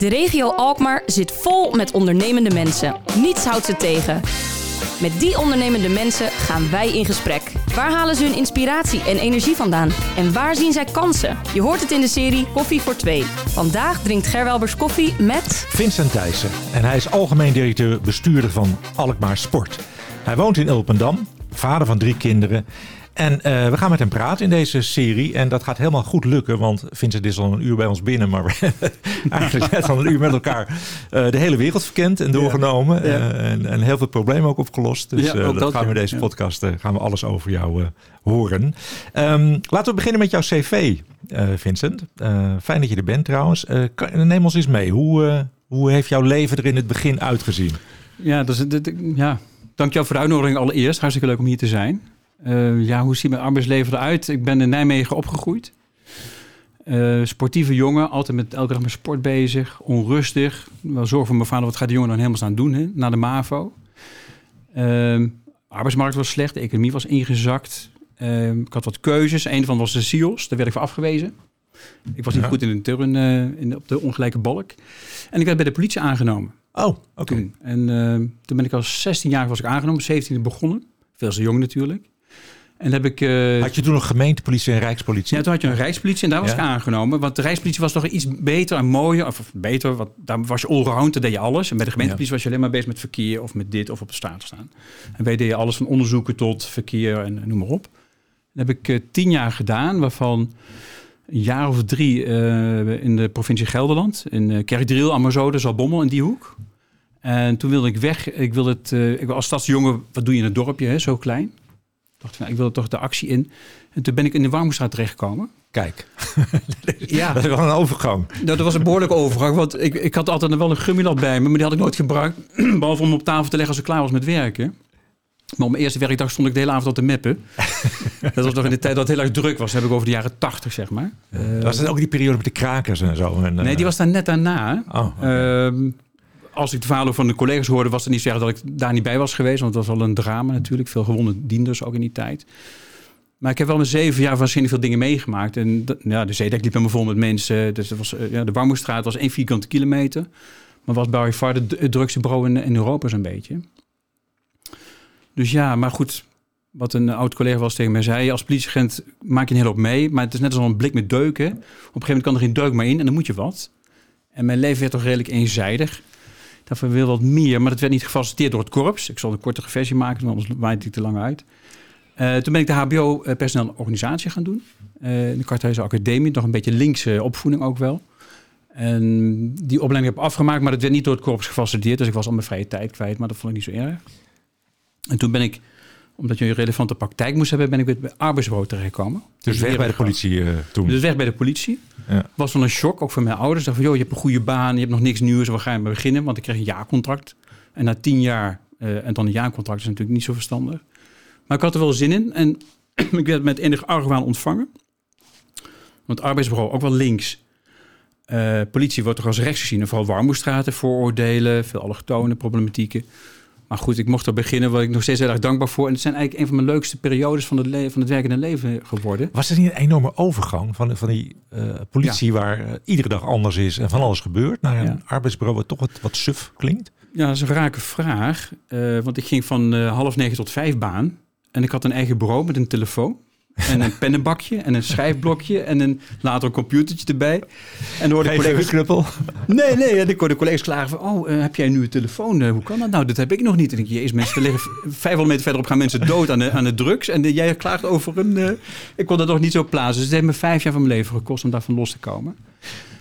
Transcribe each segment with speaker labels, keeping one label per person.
Speaker 1: De regio Alkmaar zit vol met ondernemende mensen. Niets houdt ze tegen. Met die ondernemende mensen gaan wij in gesprek. Waar halen ze hun inspiratie en energie vandaan? En waar zien zij kansen? Je hoort het in de serie Koffie voor Twee. Vandaag drinkt Gerwelbers koffie met...
Speaker 2: Vincent Thijssen. En hij is algemeen directeur bestuurder van Alkmaar Sport. Hij woont in Ulpendam, vader van drie kinderen en uh, we gaan met hem praten in deze serie. En dat gaat helemaal goed lukken, want Vincent is al een uur bij ons binnen. Maar we hebben eigenlijk net al een uur met elkaar uh, de hele wereld verkend en doorgenomen. Ja, ja. Uh, en, en, heel veel problemen ook opgelost. Dus dat, dat, gaan we in deze podcast gaan we alles over jou horen. Um, laten we beginnen met jouw cv, Vincent. fijn dat je er bent trouwens. Kan, neem ons eens mee. Hoe, hoe heeft jouw leven er in het begin uitgezien?
Speaker 3: Ja, dus, ja, dank jou voor de uitnodiging allereerst. Hartstikke leuk om hier te zijn. Uh, ja, hoe ziet mijn arbeidsleven eruit? Ik ben in Nijmegen opgegroeid. Uh, sportieve jongen, altijd met elke dag met sport bezig. Onrustig. Wel zorg voor mijn vader, wat gaat de jongen dan helemaal staan doen hè? na de MAVO? Uh, arbeidsmarkt was slecht, de economie was ingezakt. ik had wat keuzes. Een van was de SIOS, daar werd ik voor afgewezen. Ik was niet goed in de turn, in, op de ongelijke balk. En ik werd bij de politie aangenomen.
Speaker 2: Oh, oké.
Speaker 3: Okay. En toen ben ik als 16 jaar was ik aangenomen, 17 begonnen. Veel te jong natuurlijk. En heb ik, uh,
Speaker 2: had je toen nog gemeentepolitie en rijkspolitie?
Speaker 3: Ja, toen had je een rijkspolitie en daar was ik aangenomen. Want de rijkspolitie was toch iets beter en mooier. Of beter, want daar was je allround, daar deed je alles. En bij de gemeentepolitie was je alleen maar bezig met verkeer of met dit of op de straat staan. En wij deden alles van onderzoeken tot verkeer en noem maar op. Dat heb ik uh, tien jaar gedaan, waarvan een jaar of drie uh, in de provincie Gelderland. In uh, Kerkdriel, Amazode, Zalbommel in die hoek. En toen wilde ik weg. Ik wilde het, ik als stadsjongen, wat doe je in het dorpje, hè, zo klein dacht, nou, ik wil toch de actie in. En toen ben ik in de Warmoestraat terechtgekomen.
Speaker 2: Kijk, ja. dat is wel een overgang.
Speaker 3: Nou, dat was een behoorlijke overgang, want ik, ik had altijd wel een gummilat bij me, maar die had ik nooit gebruikt. Behalve om op tafel te leggen als ik klaar was met werken. Maar op mijn eerste werkdag stond ik de hele avond op de meppen. dat was nog in de tijd dat het heel erg druk was. Dat heb ik over de jaren tachtig, zeg maar.
Speaker 2: Was dat ook die periode met de krakers en zo? En,
Speaker 3: nee, die eh, was daar net daarna. Oh, okay als ik de verhalen van de collega's hoorde, was het niet zeggen dat ik daar niet bij was geweest. Want het was al een drama natuurlijk. Veel gewonnen dienders ook in die tijd. Maar ik heb wel met zeven jaar waanzinnig veel dingen meegemaakt. En ja, de Zeedijk liep helemaal vol met mensen. Dus was, eh, ja, de Warmoestraat was één vierkante kilometer. Maar was bij far het drukste bureau in, in Europa zo'n beetje. Dus ja, maar goed. Wat een oud collega was tegen mij zei. Als politieagent maak je een hele hoop mee. Maar het is net als een blik met deuken. Op een gegeven moment kan er geen deuk meer in. En dan moet je wat. En mijn leven werd toch redelijk eenzijdig. Daarvoor wil wat meer, maar dat werd niet gefaciliteerd door het korps. Ik zal een kortere versie maken, anders waait ik te lang uit. Uh, toen ben ik de HBO-personeel organisatie gaan doen. Uh, in de Karthuizen Academie, nog een beetje linkse opvoeding ook wel. En die opleiding heb ik afgemaakt, maar dat werd niet door het korps gefaciliteerd. Dus ik was al mijn vrije tijd kwijt, maar dat vond ik niet zo erg. En toen ben ik omdat je een relevante praktijk moest hebben, ben ik weer bij arbeidsbureau terechtgekomen.
Speaker 2: Dus weg bij de politie uh, toen?
Speaker 3: Dus weg bij de politie. Ja. Was wel een shock, ook voor mijn ouders. Dacht van, joh, je hebt een goede baan, je hebt nog niks nieuws, waar ga je mee beginnen? Want ik kreeg een jaarcontract. En na tien jaar, uh, en dan een jaarcontract is natuurlijk niet zo verstandig. Maar ik had er wel zin in en ik werd met enige argwaan ontvangen. Want arbeidsbureau, ook wel links. Uh, politie wordt toch als rechts gezien. En vooral warmoestraten, vooroordelen, veel allochtone problematieken. Maar goed, ik mocht er beginnen, waar ik nog steeds heel erg dankbaar voor. En het zijn eigenlijk een van mijn leukste periodes van het, van het werkende leven geworden.
Speaker 2: Was het niet een enorme overgang van, van die uh, politie waar uh, iedere dag anders is en van alles gebeurt, naar een ja. arbeidsbureau wat toch wat, wat suf klinkt?
Speaker 3: Ja, dat is een rake vraag. Uh, want ik ging van half negen tot vijf baan. En ik had een eigen bureau met een telefoon. En een pennenbakje en een schrijfblokje en een later een computertje erbij. En
Speaker 2: hoorde collega's knuppel.
Speaker 3: Nee, nee. En ik hoorde collega's klagen van, oh, uh, heb jij nu een telefoon? Uh, hoe kan dat nou? Dat heb ik nog niet. En ik denk, jezus, mensen, liggen 500 meter verderop gaan mensen dood aan de, aan de drugs. En uh, jij klaagt over een... Ik kon dat nog niet zo plaatsen. Dus het heeft me vijf jaar van mijn leven gekost om daarvan los te komen.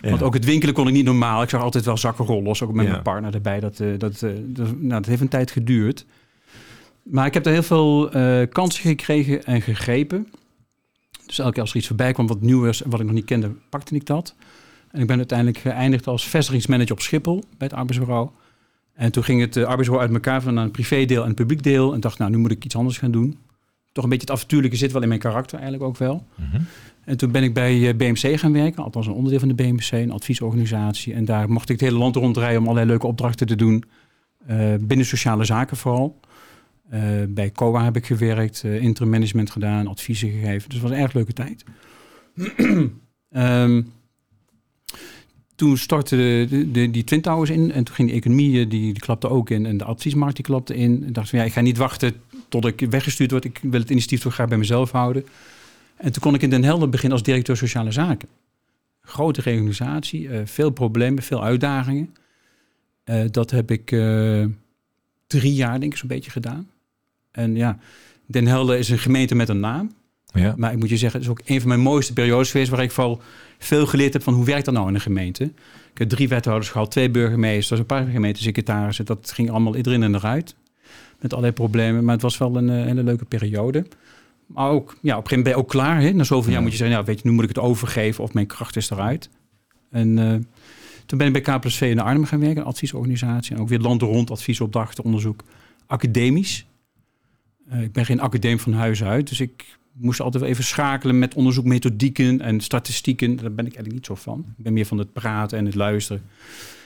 Speaker 3: Ja. Want ook het winkelen kon ik niet normaal. Ik zag altijd wel zakken rollen, ook met ja. mijn partner erbij. Dat, dat, dat, nou, dat heeft een tijd geduurd. Maar ik heb er heel veel kansen gekregen en gegrepen. Dus elke keer als er iets voorbij kwam wat nieuw was en wat ik nog niet kende, pakte ik dat. En ik ben uiteindelijk geëindigd als vestigingsmanager op Schiphol bij het arbeidsbureau. En toen ging het uh, arbeidsbureau uit elkaar van een privédeel en een publiek deel. En dacht, nou, nu moet ik iets anders gaan doen. Toch een beetje het avontuurlijke zit wel in mijn karakter eigenlijk ook wel. -hmm. En toen ben ik bij uh, BMC gaan werken, althans een onderdeel van de BMC, een adviesorganisatie. En daar mocht ik het hele land rondrijden om allerlei leuke opdrachten te doen. Uh, binnen sociale zaken vooral. Uh, bij COA heb ik gewerkt, uh, interim management gedaan, adviezen gegeven. Dus het was een erg leuke tijd. um, toen startte de, de, die Twin Towers in. En toen ging de economie, die, die klapte ook in. En de adviesmarkt die klapte in. En dacht van ja, ik ga niet wachten tot ik weggestuurd word. Ik wil het initiatief toch graag bij mezelf houden. En toen kon ik in Den Helder beginnen als directeur sociale zaken. Grote reorganisatie, veel problemen, veel uitdagingen. Dat heb ik drie jaar denk ik zo'n beetje gedaan. En ja, Den Helder is een gemeente met een naam. Ja. Maar ik moet je zeggen, het is ook een van mijn mooiste periodes geweest... waar ik vooral veel geleerd heb van hoe werkt dat nou in een gemeente. Ik heb drie wethouders gehad, twee burgemeesters, een paar gemeentesecretarissen. Dat ging allemaal erin en eruit. Met allerlei problemen. Maar het was wel een, hele leuke periode. Maar ook, ja, op een gegeven moment ben je ook klaar. Hè? Na zoveel jaar moet je zeggen, ja, weet je, nu moet ik het overgeven of mijn kracht is eruit. En uh, toen ben ik bij KPSV in Arnhem gaan werken, een adviesorganisatie. En ook weer land rond adviesopdrachten, onderzoek. Academisch. Uh, ik ben geen academisch van huis uit, dus ik moest altijd even schakelen met onderzoekmethodieken en statistieken. Daar ben ik eigenlijk niet zo van. Ik ben meer van het praten en het luisteren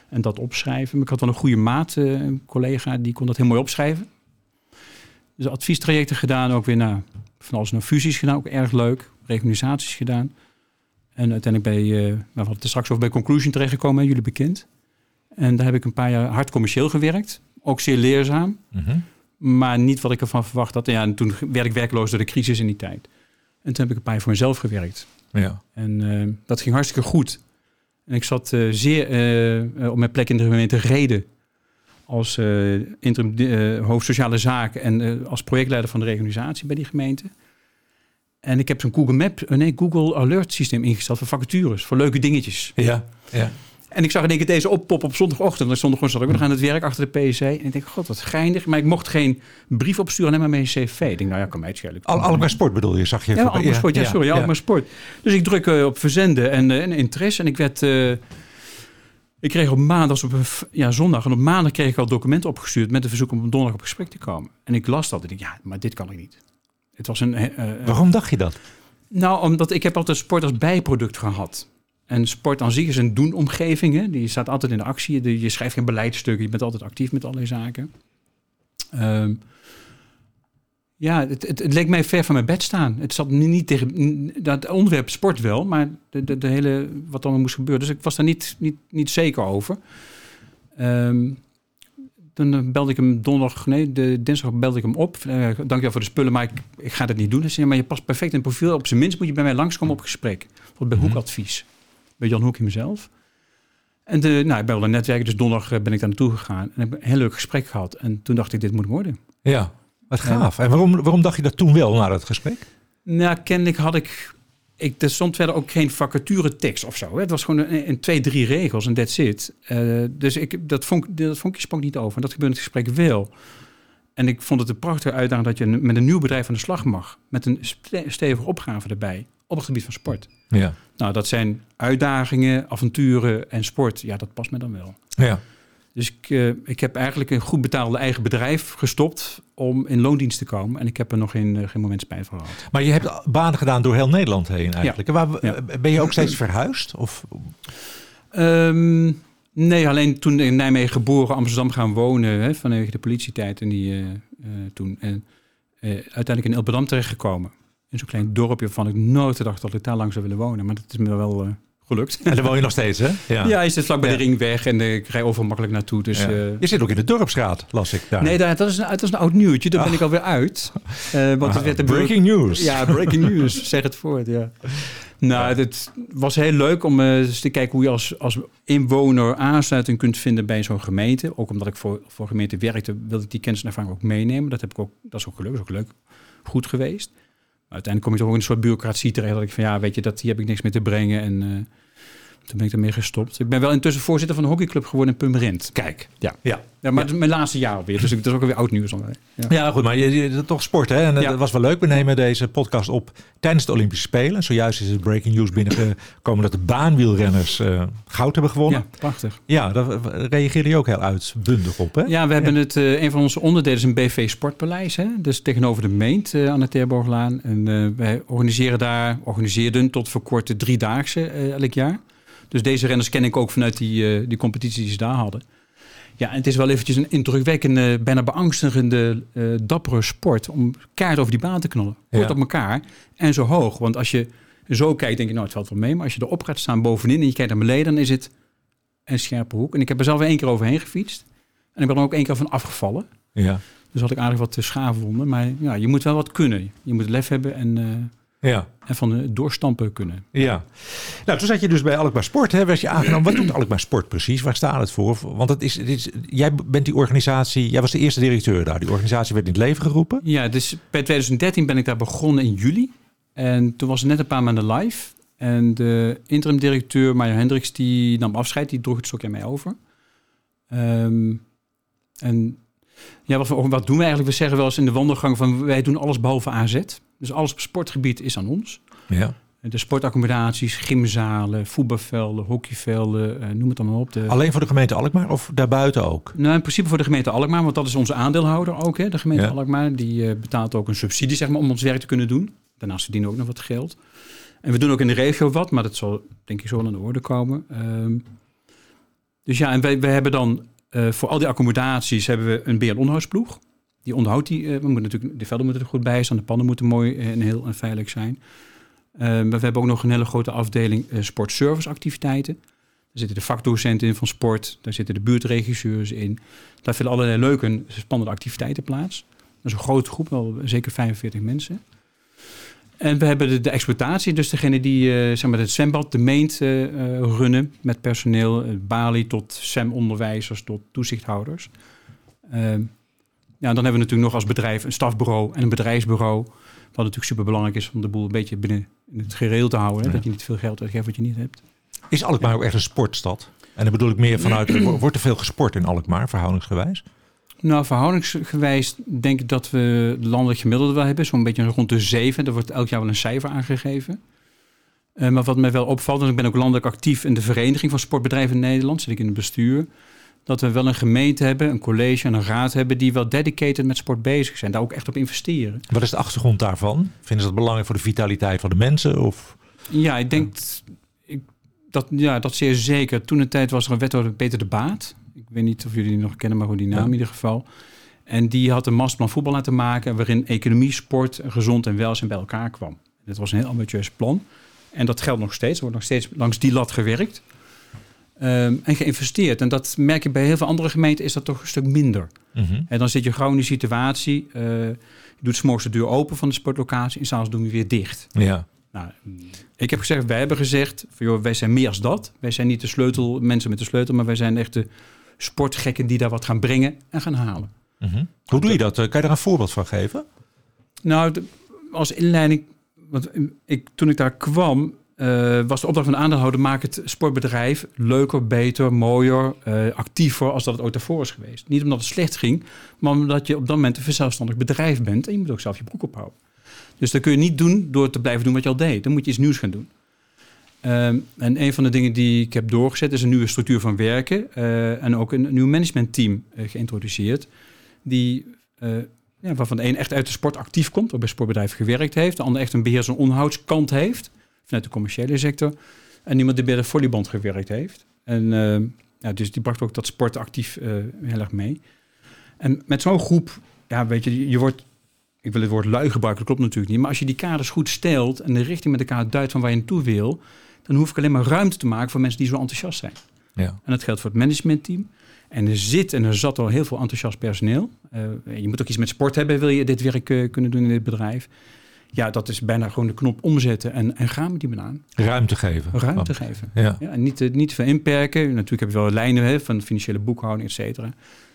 Speaker 3: en dat opschrijven. Maar ik had wel een goede maat, uh, een collega, die kon dat heel mooi opschrijven. Dus adviestrajecten gedaan, ook weer naar van alles naar fusies gedaan, ook erg leuk. Reorganisaties gedaan. En uiteindelijk bij, uh, we hadden het straks over bij Conclusion terechtgekomen, jullie bekend. En daar heb ik een paar jaar hard commercieel gewerkt. Ook zeer leerzaam. Mhm. Maar niet wat ik ervan verwacht had. Ja, en toen werd ik werkloos door de crisis in die tijd. En toen heb ik een paar jaar voor mezelf gewerkt. Ja. En uh, dat ging hartstikke goed. En ik zat uh, zeer uh, op mijn plek in de gemeente Reden. Als interim hoofd sociale zaken en als projectleider van de reorganisatie bij die gemeente. En ik heb zo'n Google Map, nee, Google Alert systeem ingesteld voor vacatures, voor leuke dingetjes.
Speaker 2: Ja, ja.
Speaker 3: En ik zag in één keer deze oppop op zondagochtend. En zondagochtend zat ik nog aan het werk achter de PC. En ik denk, god, wat geinig. Maar ik mocht geen brief opsturen, alleen maar mijn cv. Ik denk, nou ja, kan mij het schelen.
Speaker 2: Al, allemaal sport bedoel je, zag je?
Speaker 3: Ja, allemaal sport. Ja, sorry, ja, allemaal sport. Dus ik druk uh, op verzenden en, uh, en interesse. En ik werd... Uh, ik kreeg op maandag, op ja, zondag en op maandag kreeg ik al documenten opgestuurd met een verzoek om op donderdag op gesprek te komen. En ik las dat en ik dacht, ja, maar dit kan ik niet. Het was een,
Speaker 2: Waarom dacht je dat?
Speaker 3: Nou, omdat ik heb altijd sport als bijproduct gehad. En sport aan zich is een doenomgeving. Hè? Die staat altijd in de actie. Je schrijft geen beleidstukken. Je bent altijd actief met allerlei zaken. Um, ja, het, het, het, leek mij ver van mijn bed staan. Het zat niet tegen dat onderwerp sport wel, maar de, de, de hele wat dan moest gebeuren. Dus ik was daar niet, niet, niet zeker over. Um, dan belde ik hem donderdag, nee, de dinsdag belde ik hem op. Uh, dank je voor de spullen, maar ik, ik ga dat niet doen. Hij zei, maar je past perfect in het profiel. Op zijn minst moet je bij mij langskomen op gesprek. Bijvoorbeeld bij mhm. Hoekadvies bij Jan Hoek mezelf. En de, nou, ik ben wel een netwerk, dus donderdag eh, ben ik daar naartoe gegaan. En heb een heel leuk gesprek gehad. En toen dacht ik, dit moet worden.
Speaker 2: Ja, wat gaaf. En, waarom, waarom dacht je dat toen wel, na dat gesprek?
Speaker 3: Nou, kennelijk had ik... ik er stond verder ook geen vacature tekst of zo. Hè. Het was gewoon een, een, twee, drie regels en that's it. Uh, dus ik, dat, vond, dat vond ik sprak niet over. En dat gebeurde in het gesprek wel. En ik vond het een prachtige uitdaging dat je met een nieuw bedrijf aan de slag mag. Met een stevige opgave erbij op het gebied van sport. Ja. Nou, dat zijn uitdagingen, avonturen en sport. Ja, dat past me dan wel.
Speaker 2: Ja.
Speaker 3: Dus ik, uh, ik heb eigenlijk een goed betaalde eigen bedrijf gestopt om in loondienst te komen. En ik heb er nog geen, uh, geen moment spijt van gehad.
Speaker 2: Maar je hebt banen gedaan door heel Nederland heen eigenlijk. Ja. Waar, ja. Ben je ook steeds verhuisd? Of?
Speaker 3: Um, nee, alleen toen in Nijmegen geboren, Amsterdam gaan wonen hè, vanwege de politietijd. En die uh, toen en, uiteindelijk in Ilpendam terechtgekomen in zo'n klein dorpje waarvan ik nooit gedacht dat ik daar lang zou willen wonen. Maar dat is me wel uh, gelukt.
Speaker 2: En daar woon je nog steeds, hè?
Speaker 3: Ja, ja je zit vlak bij de ringweg en uh, ik rij overal makkelijk naartoe. Dus, ja. uh,
Speaker 2: je zit ook in de dorpsraad, las ik daar.
Speaker 3: Nee, dat, is, een, dat is een oud nieuwtje. Daar ben ah. ik alweer uit.
Speaker 2: want ah, het werd de breaking news.
Speaker 3: Ja, breaking news. zeg het voort, ja. Nou, het was heel leuk om eens te kijken hoe je als, als inwoner aansluiting kunt vinden bij zo'n gemeente. Ook omdat ik voor, voor gemeente werkte, wilde ik die kennis en ervaring ook meenemen. Dat, heb ik ook, dat is ook gelukkig, ook leuk, goed geweest uiteindelijk kom je toch ook in een soort bureaucratie terecht. Dat ik van ja, weet je, dat, hier heb ik niks meer te brengen. En uh, toen ben ik ermee gestopt. Ik ben wel intussen voorzitter van een hockeyclub geworden in Purmerend.
Speaker 2: Kijk.
Speaker 3: Ja. ja. ja maar het is mijn laatste jaar alweer. Dus dat is ook alweer oud nieuws. Alweer.
Speaker 2: Ja. ja, goed. Maar je, je, toch sport, hè? En dat was wel leuk. We nemen deze podcast op tijdens de Olympische Spelen. Zojuist is het breaking news binnengekomen dat de baanwielrenners uh, goud hebben gewonnen.
Speaker 3: Ja, prachtig.
Speaker 2: Ja, daar reageerde je ook heel uitbundig op, hè?
Speaker 3: Ja, we hebben het... Uh, een van onze onderdelen is een BV Sportpaleis, hè? Dus tegenover de Meent uh, aan de Terborglaan. En wij organiseren daar, organiseerden tot voor kort driedaagse elk jaar. Dus deze renners ken ik ook vanuit die, uh, die competitie die ze daar hadden. Ja, en het is wel eventjes een indrukwekkende, bijna beangstigende, uh, dappere sport om kaart over die baan te knallen. Kort op elkaar en zo hoog. Want als je zo kijkt, denk je, nou, het valt wel mee. Maar als je erop gaat staan bovenin en je kijkt naar beneden, dan is het en Scherpenhoek. En ik heb er zelf één keer overheen gefietst. En ik ben er ook één keer van afgevallen.
Speaker 2: Ja.
Speaker 3: Dus had ik aardig wat schaafwonden. Maar ja, je moet wel wat kunnen. Je moet lef hebben en, uh, ja. en van de doorstampen kunnen.
Speaker 2: Ja. Nou, toen zat je dus bij Alkmaar Sport. Hè, werd je aangenomen. Wat doet Alkmaar Sport precies? Waar staat het voor? Want het is, het is, jij bent die organisatie... Jij was de eerste directeur daar. Die organisatie werd in het leven geroepen.
Speaker 3: Ja, dus bij 2013 ben ik daar begonnen in juli. En toen was het net een paar maanden live. En de interim directeur, Marja Hendricks, die nam afscheid. Die droeg het stokje aan mij over. Um, en ja, wat, wat doen we eigenlijk? We zeggen wel eens in de wandelgang van wij doen alles behalve AZ. Dus alles op sportgebied is aan ons.
Speaker 2: Ja.
Speaker 3: De sportaccommodaties, gymzalen, voetbalvelden, hockeyvelden, eh, noem het allemaal op. De...
Speaker 2: Alleen voor de gemeente Alkmaar of daarbuiten ook?
Speaker 3: Nou, in principe voor de gemeente Alkmaar, want dat is onze aandeelhouder ook. Hè, de gemeente Alkmaar, die uh, betaalt ook een subsidie zeg maar, om ons werk te kunnen doen. Daarnaast verdienen we ook nog wat geld. En we doen ook in de regio wat, maar dat zal denk ik zo aan de orde komen. Um, dus ja, en wij, wij hebben dan uh, voor al die accommodaties hebben we een beheer- onderhoudsploeg. Die onderhoudt die. Uh, we moeten natuurlijk, de velden moeten er goed bij staan. De pannen moeten mooi en heel en veilig zijn. Uh, maar we hebben ook nog een hele grote afdeling sportserviceactiviteiten. Daar zitten de vakdocenten in van sport. Daar zitten de buurtregisseurs in. Daar vinden allerlei leuke, spannende activiteiten plaats. Dat is een grote groep, wel zeker 45 mensen. En we hebben de, de exploitatie, dus degene die uh, zeg maar het zwembad, de meent uh, runnen met personeel, balie tot SEM-onderwijzers tot toezichthouders. Ehm, ja, dan hebben we natuurlijk nog als bedrijf een stafbureau en een bedrijfsbureau. Wat natuurlijk super belangrijk is om de boel een beetje binnen in het gereel te houden. Dat je niet veel geld uitgeeft wat je niet hebt.
Speaker 2: Is Alkmaar ook echt een sportstad? En dan bedoel ik meer vanuit, wordt er veel gesport in Alkmaar, verhoudingsgewijs?
Speaker 3: Nou, verhoudingsgewijs denk ik dat we landelijk gemiddelde wel hebben. Zo'n beetje rond de zeven. Er wordt elk jaar wel een cijfer aangegeven. Uh, maar wat mij wel opvalt, en ik ben ook landelijk actief in de Vereniging van Sportbedrijven in Nederland, zit ik in het bestuur, dat we wel een gemeente hebben, een college en een raad hebben die wel dedicated met sport bezig zijn, daar ook echt op investeren.
Speaker 2: Wat is de achtergrond daarvan? Vinden ze dat belangrijk voor de vitaliteit van de mensen? Of?
Speaker 3: Ja, ik denk ik, dat, ja, dat zeer zeker. Toen een tijd was er een wethouder Peter de Baat. Ik weet niet of jullie die nog kennen, maar hoe die naam in ieder geval. En die had een masterplan voetbal laten maken... waarin economie, sport, gezond en welzijn bij elkaar kwam. Dit was een heel ambitieus plan. En dat geldt nog steeds. Er wordt nog steeds langs die lat gewerkt. Um, en geïnvesteerd. En dat merk je bij heel veel andere gemeenten is dat toch een stuk minder. Mm En dan zit je gauw in die situatie. Uh, je doet s'morgens de deur open van de sportlocatie en s'avonds doen we weer dicht.
Speaker 2: Ja.
Speaker 3: Nou, ik heb gezegd, wij hebben gezegd, joh, wij zijn meer als dat. Wij zijn niet de sleutel, mensen met de sleutel, maar wij zijn echt de sportgekken die daar wat gaan brengen en gaan halen.
Speaker 2: Mhm. Hoe doe je dat? Kan je daar een voorbeeld van geven?
Speaker 3: Nou, als inleiding, want ik, toen ik daar kwam, uh, was de opdracht van de aandeelhouder: maak het sportbedrijf leuker, beter, mooier, uh, actiever als dat het ooit daarvoor is geweest. Niet omdat het slecht ging, maar omdat je op dat moment een verzelfstandig bedrijf bent en je moet ook zelf je broek ophouden. Dus dat kun je niet doen door te blijven doen wat je al deed. Dan moet je iets nieuws gaan doen. Um, en een van de dingen die ik heb doorgezet is een nieuwe structuur van werken. Uh, en ook een nieuw managementteam uh, geïntroduceerd. Die, uh, ja, waarvan de een echt uit de sport actief komt, ook bij sportbedrijven gewerkt heeft. De ander echt een beheers- en onderhoudskant heeft, vanuit de commerciële sector. En iemand die bij de volleyband gewerkt heeft. En ja, dus die bracht ook dat sport actief heel erg mee. En met zo'n groep, ja, weet je, je wordt ik wil het woord lui gebruiken, dat klopt natuurlijk niet. Maar als je die kaders goed stelt en de richting met elkaar duidt van waar je naartoe wil, dan hoef ik alleen maar ruimte te maken voor mensen die zo enthousiast zijn.
Speaker 2: Ja.
Speaker 3: En dat geldt voor het managementteam. En er zit en er zat al heel veel enthousiast personeel. Uh, je moet ook iets met sport hebben, wil je dit werk uh, kunnen doen in dit bedrijf. Ja, dat is bijna gewoon de knop omzetten en, en gaan met die banaan.
Speaker 2: Ruimte geven.
Speaker 3: Ruimte oh. geven.
Speaker 2: Ja.
Speaker 3: ja. en niet, uh, niet te veel inperken. Natuurlijk heb je wel lijnen hè, van financiële boekhouding, et cetera.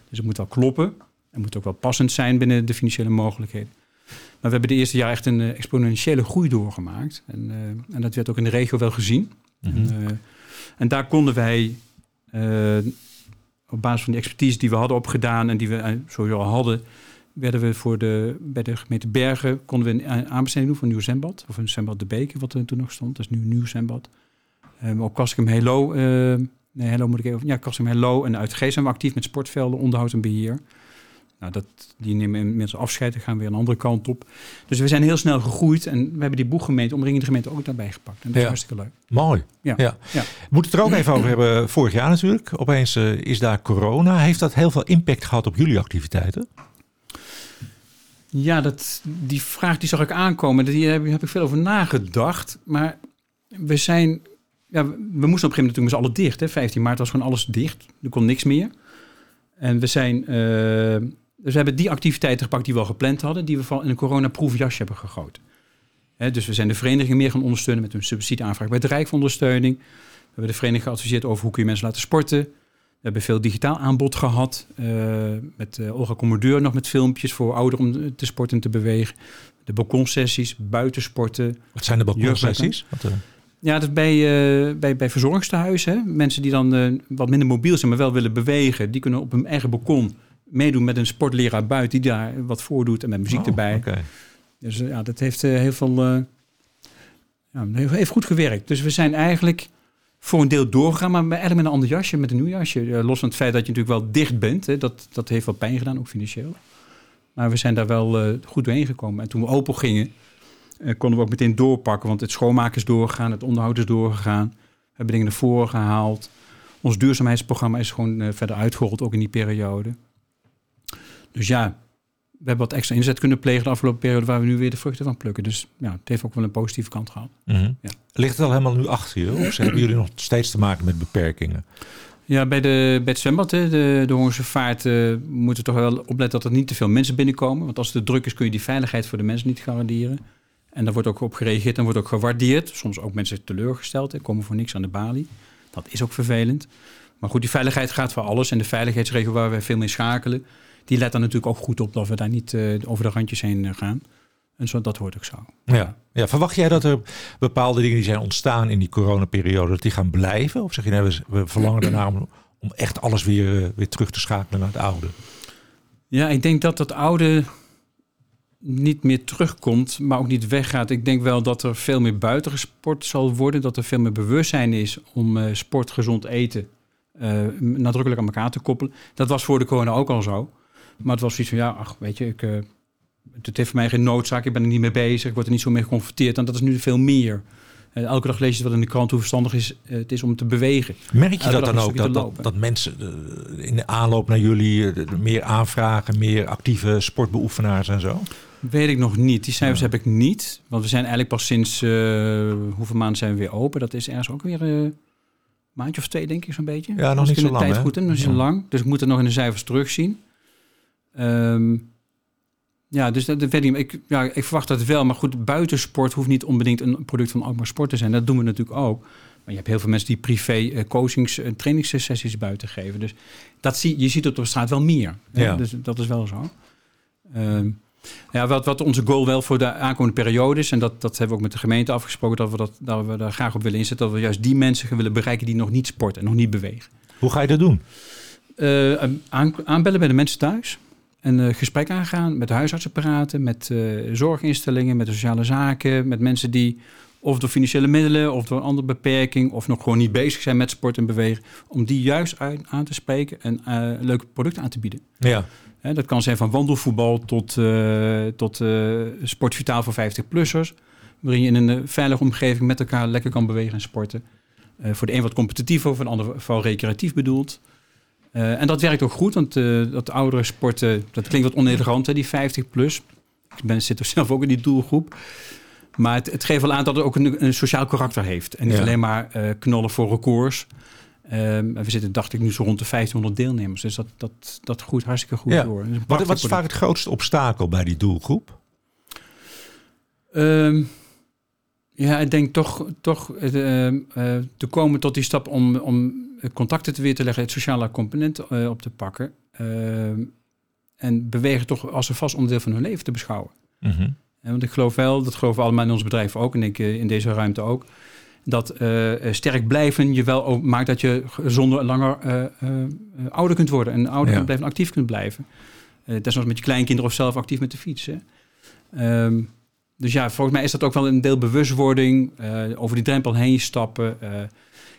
Speaker 3: Dus het moet wel kloppen. Het moet ook wel passend zijn binnen de financiële mogelijkheden. Maar we hebben de eerste jaar echt een exponentiële groei doorgemaakt. En, uh, en dat werd ook in de regio wel gezien. Mm -hmm. en, en, daar konden wij op basis van die expertise die we hadden opgedaan en die we sowieso al hadden, werden we voor de, bij de gemeente Bergen konden we een aanbesteding doen voor een nieuw zwembad. Of een zwembad De Beek, wat er toen nog stond. Dat is nu een nieuw zwembad. Um, op Kaskum Hello, nee, Hello moet ik even, ja, Kaskum Hello en uit Geest zijn we actief met sportvelden, onderhoud en beheer. Nou, dat, die nemen inmiddels afscheid en gaan weer een andere kant op. Dus we zijn heel snel gegroeid en we hebben die boeggemeente, omringende gemeente ook daarbij gepakt. En dat is
Speaker 2: ja.
Speaker 3: hartstikke leuk.
Speaker 2: Mooi. Ja. ja. moeten het er ook even over hebben. Vorig jaar natuurlijk. Opeens uh, is daar corona. Heeft dat heel veel impact gehad op jullie activiteiten?
Speaker 3: Ja, dat, die vraag die zag ik aankomen. Die heb, heb ik veel over nagedacht. Maar we zijn ja, we moesten op een gegeven moment natuurlijk met z'n allen dicht. Hè. 15 maart was gewoon alles dicht. Er kon niks meer. En we zijn... eh, dus we hebben die activiteiten gepakt die we al gepland hadden... die we van in een coronaproefjasje hebben gegoten. Dus we zijn de vereniging meer gaan ondersteunen... met een subsidieaanvraag bij het Rijk voor ondersteuning. We hebben de vereniging geadviseerd over hoe kun je mensen laten sporten. We hebben veel digitaal aanbod gehad. eh, met eh, Olga Commodeur nog met filmpjes voor ouderen om te sporten en te bewegen. De balkonsessies, buitensporten.
Speaker 2: Wat zijn de balkonsessies? Eh,
Speaker 3: Ja, dat is bij, eh, bij, bij verzorgingstehuizen. Mensen die dan eh, wat minder mobiel zijn, maar wel willen bewegen. Die kunnen op hun eigen balkon meedoen met een sportleraar buiten... die daar wat voordoet en met muziek
Speaker 2: oh,
Speaker 3: erbij. Dus eh, ja, dat heeft eh, heel veel... eh, ja, heeft, goed gewerkt. Dus we zijn eigenlijk voor een deel doorgegaan... maar eigenlijk met een ander jasje, met een nieuw jasje. Los van het feit dat je natuurlijk wel dicht bent. Hè? Dat, dat heeft wel pijn gedaan, ook financieel. Maar we zijn daar wel goed doorheen gekomen. En toen we open gingen, konden we ook meteen doorpakken. Want het schoonmaken is doorgegaan, het onderhoud is doorgegaan. We hebben dingen naar voren gehaald. Ons duurzaamheidsprogramma is gewoon verder uitgerold, ook in die periode. Dus ja, we hebben wat extra inzet kunnen plegen de afgelopen periode... waar we nu weer de vruchten van plukken. Dus ja, het heeft ook wel een positieve kant gehad.
Speaker 2: Mhm.
Speaker 3: Ja.
Speaker 2: Ligt het al helemaal nu achter je? Of hebben jullie nog steeds te maken met beperkingen?
Speaker 3: Ja, bij, de, bij het zwembad, hè, de, de Hongerse Vaart, eh, moeten we toch wel opletten dat er niet te veel mensen binnenkomen. Want als het druk is, kun je die veiligheid voor de mensen niet garanderen. En daar wordt ook op gereageerd en wordt ook gewaardeerd. Soms ook mensen teleurgesteld en komen voor niks aan de balie. Dat is ook vervelend. Maar goed, die veiligheid gaat voor alles. En de veiligheidsregio waar we veel mee schakelen, die let er natuurlijk ook goed op dat we daar niet eh, over de randjes heen eh, gaan. En zo, dat hoort ook zo.
Speaker 2: Ja. ja. Verwacht jij dat er bepaalde dingen die zijn ontstaan in die coronaperiode, dat die gaan blijven? Of zeg je, nee, we, we verlangen ernaar om, om echt alles weer, eh, weer terug te schakelen naar het oude?
Speaker 3: Ja, ik denk dat dat oude niet meer terugkomt, maar ook niet weggaat. Ik denk wel dat er veel meer buiten gesport zal worden. Dat er veel meer bewustzijn is om eh, sport, gezond eten nadrukkelijk aan elkaar te koppelen. Dat was voor de corona ook al zo. Maar het was zoiets van, ja, ach, weet je, ik, eh, het heeft voor mij geen noodzaak. Ik ben er niet mee bezig. Ik word er niet zo mee geconfronteerd. En dat is nu veel meer. Eh, elke dag lees je wat in de krant hoe verstandig is, eh, het is om te bewegen.
Speaker 2: Merk je dat dan ook? Dat, dat, mensen in de aanloop naar jullie meer aanvragen, meer actieve sportbeoefenaars en zo?
Speaker 3: Weet ik nog niet. Die cijfers heb ik niet. Want we zijn eigenlijk pas sinds hoeveel maanden zijn we weer open. Dat is ergens ook weer een maandje of twee, denk ik, zo'n beetje.
Speaker 2: Ja, nog niet zo lang,
Speaker 3: tijd
Speaker 2: hè?
Speaker 3: goed nog niet zo lang. Dus ik moet het nog in de cijfers terugzien. Ehm, ja, dus dat, dat weet ik, ja, ik verwacht dat wel. Maar goed, buitensport hoeft niet onbedingt een product van Alkmaar Sport te zijn. Dat doen we natuurlijk ook. Maar je hebt heel veel mensen die privé eh, coachings en trainingssessies buiten geven. Dus dat zie, je ziet het op straat wel meer. hè.
Speaker 2: Ja.
Speaker 3: Dus dat is wel zo. Ehm, ja, wat, wat onze goal wel voor de aankomende periode is, en dat, dat hebben we ook met de gemeente afgesproken, dat we, dat, dat we daar graag op willen inzetten, dat we juist die mensen willen bereiken die nog niet sporten en nog niet bewegen.
Speaker 2: Hoe ga je dat doen?
Speaker 3: Eh, aan, aanbellen bij de mensen thuis. En eh gesprek aangaan, met de huisartsen praten, met eh, zorginstellingen, met de sociale zaken, met mensen die of door financiële middelen of door een andere beperking of nog gewoon niet bezig zijn met sport en bewegen, om die juist uit, aan te spreken en eh, leuke producten aan te bieden.
Speaker 2: Ja.
Speaker 3: Dat kan zijn van wandelvoetbal tot, eh, tot sportvitaal voor 50-plussers. Waarin je in een veilige omgeving met elkaar lekker kan bewegen en sporten. Voor de een wat competitiever, voor de ander vooral recreatief bedoeld. Eh, en dat werkt ook goed, want eh, dat oudere sporten, dat klinkt wat onelegant, hè, die 50-plus. Ik ben, zit er zelf ook in die doelgroep. Maar het, het geeft wel aan dat het ook een, een sociaal karakter heeft. En niet
Speaker 2: Ja.
Speaker 3: alleen maar eh, knallen voor records. Ehm, we zitten, dacht ik, nu zo rond de 1500 deelnemers. Dus dat, dat, dat groeit hartstikke goed
Speaker 2: Ja.
Speaker 3: door. Is
Speaker 2: Wat, is vaak het grootste obstakel bij die doelgroep?
Speaker 3: Ehm, ja, ik denk toch, toch eh, eh, te komen tot die stap om, om contacten te weer te leggen, het sociale component eh, op te pakken. En bewegen toch als een vast onderdeel van hun leven te beschouwen.
Speaker 2: Mhm.
Speaker 3: En want ik geloof wel, dat geloven we allemaal in ons bedrijf ook, en ik in deze ruimte ook, dat sterk blijven je wel ook maakt dat je gezonder en langer ouder kunt worden. En ouder
Speaker 2: Ja.
Speaker 3: kunt blijven, actief kunt blijven. Eh desnoods met je kleinkinderen of zelf actief met de fiets. Hè. Ehm, dus ja, volgens mij is dat ook wel een deel bewustwording, eh, over die drempel heen stappen. eh.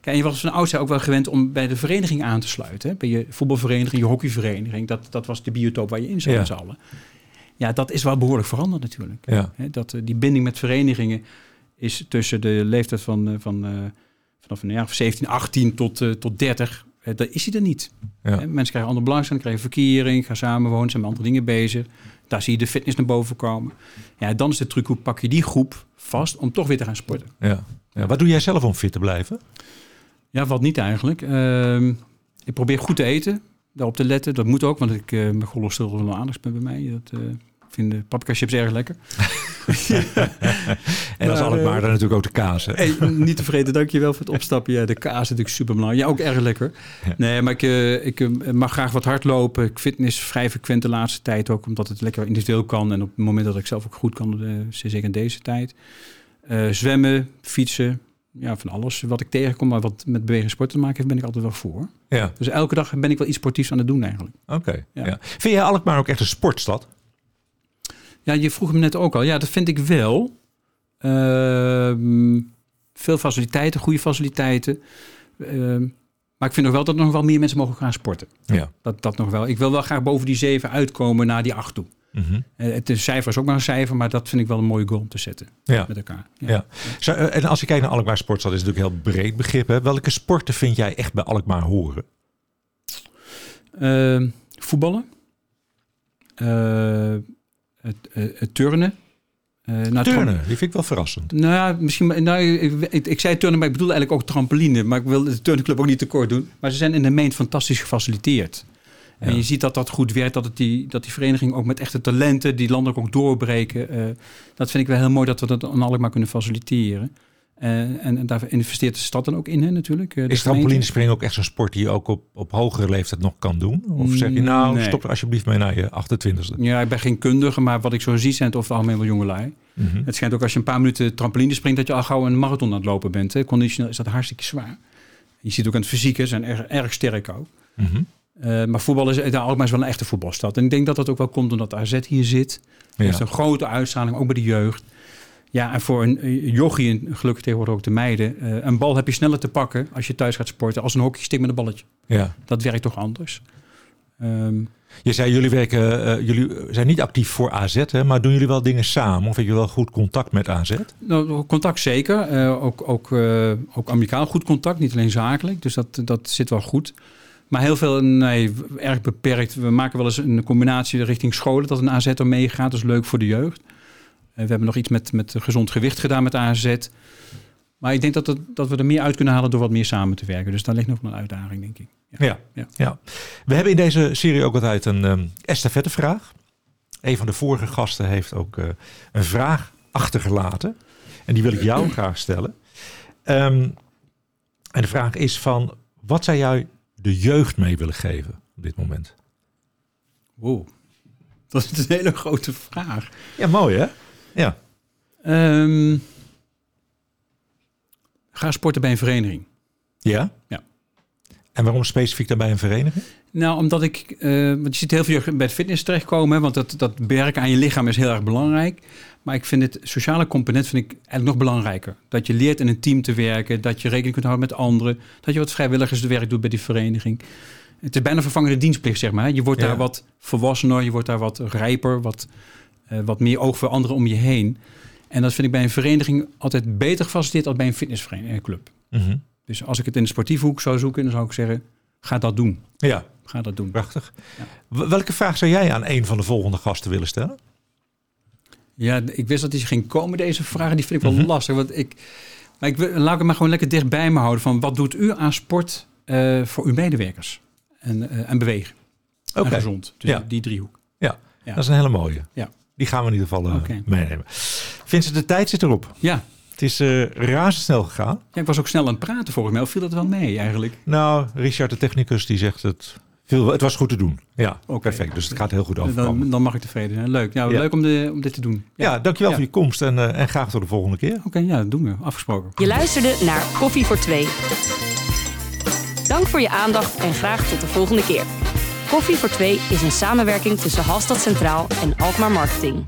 Speaker 3: Kijk, en je was van oudsher ook wel gewend om bij de vereniging aan te sluiten. Hè? Bij je voetbalvereniging, je hockeyvereniging. Dat, dat was de biotoop waar je in zat
Speaker 2: Ja.
Speaker 3: Ja, dat is wel behoorlijk veranderd natuurlijk.
Speaker 2: Ja.
Speaker 3: Hè, dat, eh, die binding met verenigingen is tussen de leeftijd van, van, vanaf een jaar of 17, 18 tot, tot 30. Eh, daar is hij er niet.
Speaker 2: Ja.
Speaker 3: Mensen krijgen andere belangstelling, krijgen verkering, gaan samenwonen, zijn met andere dingen bezig. Daar zie je de fitness naar boven komen. Ja, dan is de truc, hoe pak je die groep vast om toch weer te gaan sporten.
Speaker 2: Ja. Ja, wat doe jij zelf om fit te blijven?
Speaker 3: Ja, wat niet eigenlijk. Ehm, ik probeer goed te eten, daarop te letten. Dat moet ook, want ik, uh, mijn cholesterol wel aardig bij mij. Dat, uh, vinden paprika chips erg lekker.
Speaker 2: en als Alkmaar dan natuurlijk ook de kaas.
Speaker 3: Hey, niet te vergeten, dankjewel voor het opstappen. Ja, de kaas is natuurlijk super belangrijk. Ja, ook erg lekker. Nee, maar ik, uh, ik mag graag wat hardlopen. Ik fitness vrij frequent de laatste tijd ook, omdat het lekker individueel kan. En op het moment dat ik zelf ook goed kan, uh, zeker in deze tijd. zwemmen, fietsen, ja, van alles wat ik tegenkom, maar wat met bewegen sport te maken heeft, ben ik altijd wel voor.
Speaker 2: Ja.
Speaker 3: Dus elke dag ben ik wel iets sportiefs aan het doen eigenlijk.
Speaker 2: Oké. ja. Vind jij Alkmaar ook echt een sportstad?
Speaker 3: Ja, je vroeg me net ook al. Ja, dat vind ik wel. Uh, veel faciliteiten, goede faciliteiten. Uh, maar ik vind nog wel dat er nog wel meer mensen mogen gaan sporten.
Speaker 2: Ja.
Speaker 3: Dat, dat nog wel. Ik wil wel graag boven die zeven uitkomen naar die acht toe.
Speaker 2: Mm -hmm.
Speaker 3: Het is cijfer is ook maar een cijfer, maar dat vind ik wel een mooie goal om te zetten
Speaker 2: ja.
Speaker 3: met elkaar.
Speaker 2: Ja. ja. Zo, en als je kijkt naar Alkmaar Sportstad, is het natuurlijk een heel breed begrip. Hè? Welke sporten vind jij echt bij Alkmaar horen?
Speaker 3: Uh, voetballen. Uh, het, het, turnen.
Speaker 2: Uh, turnen, die vind ik wel verrassend.
Speaker 3: Nou ja, misschien. Nou, ik, ik, ik, zei turnen, maar ik bedoel eigenlijk ook trampoline. Maar ik wil de turnclub ook niet tekort doen. Maar ze zijn in de meent fantastisch gefaciliteerd. Ja. En je ziet dat dat goed werkt, dat, het die, dat die vereniging ook met echte talenten, die landelijk ook doorbreken. Uh, dat vind ik wel heel mooi dat we dat aan Alkmaar kunnen faciliteren. Uh, en, en, daar investeert de stad dan ook in, hè, natuurlijk. Uh,
Speaker 2: is trampolinespringen ook echt zo'n sport die je ook op, op hogere leeftijd nog kan doen? Of zeg je nou, nee. stop er alsjeblieft mee naar je 28e?
Speaker 3: Ja, ik ben geen kundige, maar wat ik zo zie zijn het over het algemeen wel jongelui.
Speaker 2: Mm -hmm.
Speaker 3: Het schijnt ook als je een paar minuten trampoline springt, dat je al gauw een marathon aan het lopen bent. Hè. Conditioneel is dat hartstikke zwaar. Je ziet ook aan het fysieke, zijn erg, erg sterk ook.
Speaker 2: Mm -hmm.
Speaker 3: Uh, maar voetbal is, daar Alkmaar is wel een echte voetbalstad. En ik denk dat dat ook wel komt omdat AZ hier zit. Er
Speaker 2: Ja.
Speaker 3: is een grote uitstraling, ook bij de jeugd. Ja, en voor een uh, jochie, en gelukkig tegenwoordig ook de meiden... Uh, een bal heb je sneller te pakken als je thuis gaat sporten... als een hockeystick met een balletje.
Speaker 2: Ja.
Speaker 3: Dat werkt toch anders. Um,
Speaker 2: je zei, jullie, werken, uh, jullie zijn niet actief voor AZ, hè, maar doen jullie wel dingen samen? Of heb je wel goed contact met AZ?
Speaker 3: Nou, contact zeker. Uh, ook, ook, uh, ook amicaal goed contact, niet alleen zakelijk. Dus dat, dat zit wel goed. Maar heel veel, nee, erg beperkt. We maken wel eens een combinatie richting scholen, dat een AZ er meegaat. Dat is leuk voor de jeugd. We hebben nog iets met, met gezond gewicht gedaan met AZ. Maar ik denk dat, het, dat we er meer uit kunnen halen door wat meer samen te werken. Dus daar ligt nog een uitdaging, denk ik.
Speaker 2: Ja, ja. ja. ja. We hebben in deze serie ook altijd een um, estafettevraag. Een van de vorige gasten heeft ook uh, een vraag achtergelaten. En die wil ik jou graag stellen. Um, en de vraag is van, wat zou jij de jeugd mee willen geven op dit moment?
Speaker 3: Wow, dat is een hele grote vraag.
Speaker 2: Ja, mooi hè? Ja.
Speaker 3: Um, ga sporten bij een vereniging.
Speaker 2: Ja?
Speaker 3: Ja.
Speaker 2: En waarom specifiek dan bij een vereniging?
Speaker 3: Nou, omdat ik, uh, want je ziet heel veel bij het fitness terechtkomen, want dat, dat werken aan je lichaam is heel erg belangrijk. Maar ik vind het sociale component vind ik eigenlijk nog belangrijker. Dat je leert in een team te werken, dat je rekening kunt houden met anderen, dat je wat vrijwilligerswerk doet bij die vereniging. Het is bijna vervangende dienstplicht, zeg maar. Je wordt
Speaker 2: Ja.
Speaker 3: daar wat volwassener, je wordt daar wat rijper, wat, eh, wat meer oog voor anderen om je heen. En dat vind ik bij een vereniging altijd beter gefaciliteerd dan bij een fitnessclub.
Speaker 2: Mhm.
Speaker 3: Dus als ik het in de sportieve hoek zou zoeken, dan zou ik zeggen, ga dat doen.
Speaker 2: Ja,
Speaker 3: Ga dat doen.
Speaker 2: prachtig.
Speaker 3: Ja.
Speaker 2: Welke vraag zou jij aan een van de volgende gasten willen stellen?
Speaker 3: Ja, ik wist dat die ging komen, deze vragen. Die vind ik wel
Speaker 2: Mhm.
Speaker 3: lastig. Want ik, maar ik wil, laat ik het maar gewoon lekker dicht bij me houden. Van wat doet u aan sport eh, voor uw medewerkers? En, eh, en bewegen.
Speaker 2: Oké,
Speaker 3: gezond. Dus
Speaker 2: Ja.
Speaker 3: die, die driehoek.
Speaker 2: Ja.
Speaker 3: Ja.
Speaker 2: dat is een hele mooie.
Speaker 3: Ja.
Speaker 2: Die gaan we in ieder geval eh,
Speaker 3: Oké.
Speaker 2: meenemen. Vincent, de tijd zit erop.
Speaker 3: Ja.
Speaker 2: Het is eh razendsnel gegaan.
Speaker 3: ja, ik was ook snel aan het praten volgens mij. Of viel dat wel mee eigenlijk?
Speaker 2: Nou, Richard, de technicus, die zegt het. Het was goed te doen. Ja,
Speaker 3: Oké.
Speaker 2: perfect. Dus het gaat heel goed overkomen.
Speaker 3: Dan, dan mag ik tevreden zijn. Leuk. Nou,
Speaker 2: Ja.
Speaker 3: leuk om, de, om dit te doen.
Speaker 2: Ja, dankjewel
Speaker 3: Ja.
Speaker 2: voor je komst en, eh, en graag tot de volgende keer.
Speaker 3: Oké, ja, dat doen we. Afgesproken.
Speaker 1: Je luisterde naar Koffie voor Twee. Dank voor je aandacht en graag tot de volgende keer. Koffie voor Twee is een samenwerking tussen Halstad Centraal en Alkmaar Marketing.